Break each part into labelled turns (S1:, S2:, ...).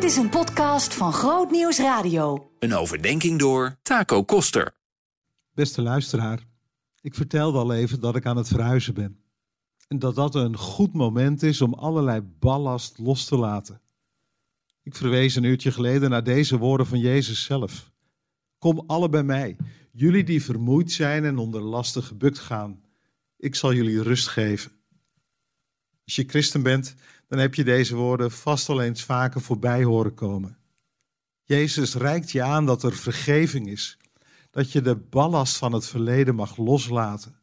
S1: Dit is een podcast van Groot Nieuws Radio.
S2: Een overdenking door Taco Koster.
S3: Beste luisteraar, ik vertelde al even dat ik aan het verhuizen ben. En dat dat een goed moment is om allerlei ballast los te laten. Ik verwees een uurtje geleden naar deze woorden van Jezus zelf. Kom alle bij mij, jullie die vermoeid zijn en onder lasten gebukt gaan. Ik zal jullie rust geven. Als je christen bent, dan heb je deze woorden vast al eens vaker voorbij horen komen. Jezus reikt je aan dat er vergeving is, dat je de ballast van het verleden mag loslaten.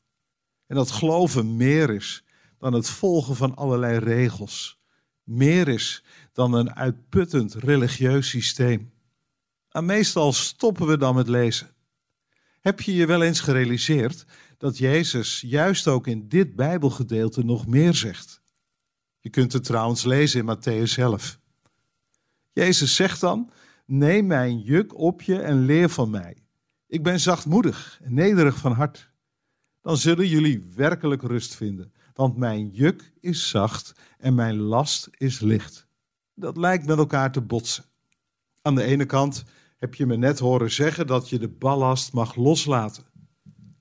S3: En dat geloven meer is dan het volgen van allerlei regels. Meer is dan een uitputtend religieus systeem. En meestal stoppen we dan met lezen. Heb je je wel eens gerealiseerd dat Jezus juist ook in dit Bijbelgedeelte nog meer zegt? Je kunt het trouwens lezen in Matthäus 11. Jezus zegt dan: Neem mijn juk op je en leer van mij. Ik ben zachtmoedig en nederig van hart. Dan zullen jullie werkelijk rust vinden, want mijn juk is zacht en mijn last is licht. Dat lijkt met elkaar te botsen. Aan de ene kant heb je me net horen zeggen dat je de ballast mag loslaten.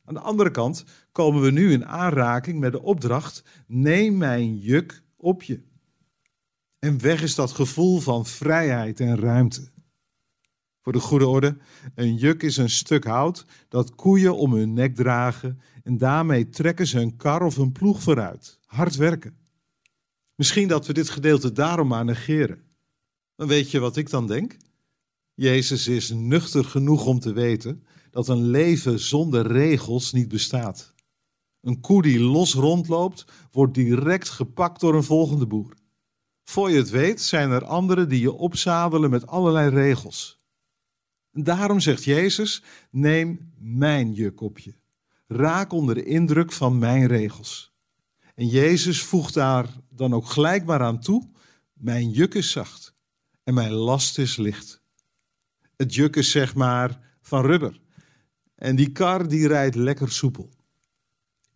S3: Aan de andere kant komen we nu in aanraking met de opdracht: neem mijn juk op je. En weg is dat gevoel van vrijheid en ruimte. Voor de goede orde, een juk is een stuk hout dat koeien om hun nek dragen en daarmee trekken ze een kar of een ploeg vooruit. Hard werken. Misschien dat we dit gedeelte daarom maar negeren. Dan weet je wat ik dan denk? Jezus is nuchter genoeg om te weten dat een leven zonder regels niet bestaat. Een koe die los rondloopt, wordt direct gepakt door een volgende boer. Voor je het weet, zijn er anderen die je opzadelen met allerlei regels. Daarom zegt Jezus: Neem mijn juk op je. Raak onder de indruk van mijn regels. En Jezus voegt daar dan ook gelijk maar aan toe: Mijn juk is zacht en mijn last is licht. Het juk is zeg maar van rubber. En die kar die rijdt lekker soepel.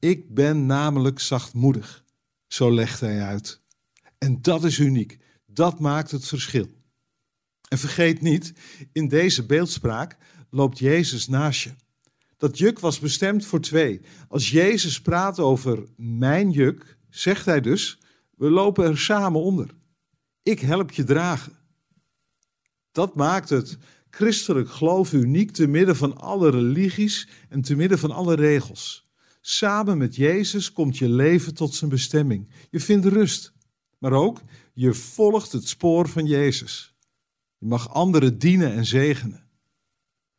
S3: Ik ben namelijk zachtmoedig, zo legt hij uit. En dat is uniek. Dat maakt het verschil. En vergeet niet, in deze beeldspraak loopt Jezus naast je. Dat juk was bestemd voor twee. Als Jezus praat over mijn juk, zegt hij dus: we lopen er samen onder. Ik help je dragen. Dat maakt het christelijk geloof uniek te midden van alle religies en te midden van alle regels. Samen met Jezus komt je leven tot zijn bestemming. Je vindt rust, maar ook je volgt het spoor van Jezus. Je mag anderen dienen en zegenen.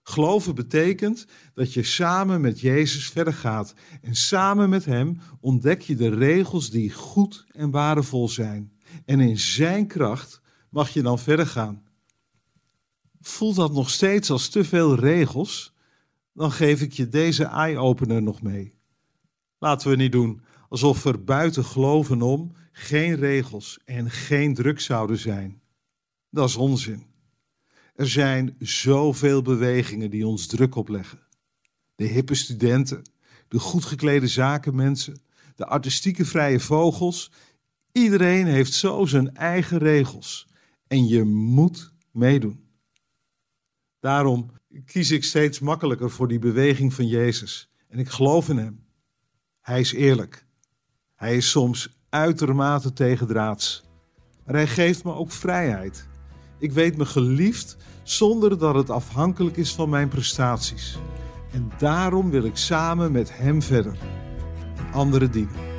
S3: Geloven betekent dat je samen met Jezus verder gaat en samen met Hem ontdek je de regels die goed en waardevol zijn. En in Zijn kracht mag je dan verder gaan. Voelt dat nog steeds als te veel regels? Dan geef ik je deze eye-opener nog mee. Laten we niet doen alsof er buiten geloven om geen regels en geen druk zouden zijn. Dat is onzin. Er zijn zoveel bewegingen die ons druk opleggen. De hippe studenten, de goed geklede zakenmensen, de artistieke vrije vogels. Iedereen heeft zo zijn eigen regels. En je moet meedoen. Daarom kies ik steeds makkelijker voor die beweging van Jezus. En ik geloof in Hem. Hij is eerlijk. Hij is soms uitermate tegendraads. Maar hij geeft me ook vrijheid. Ik weet me geliefd zonder dat het afhankelijk is van mijn prestaties. En daarom wil ik samen met hem verder. Andere dienen.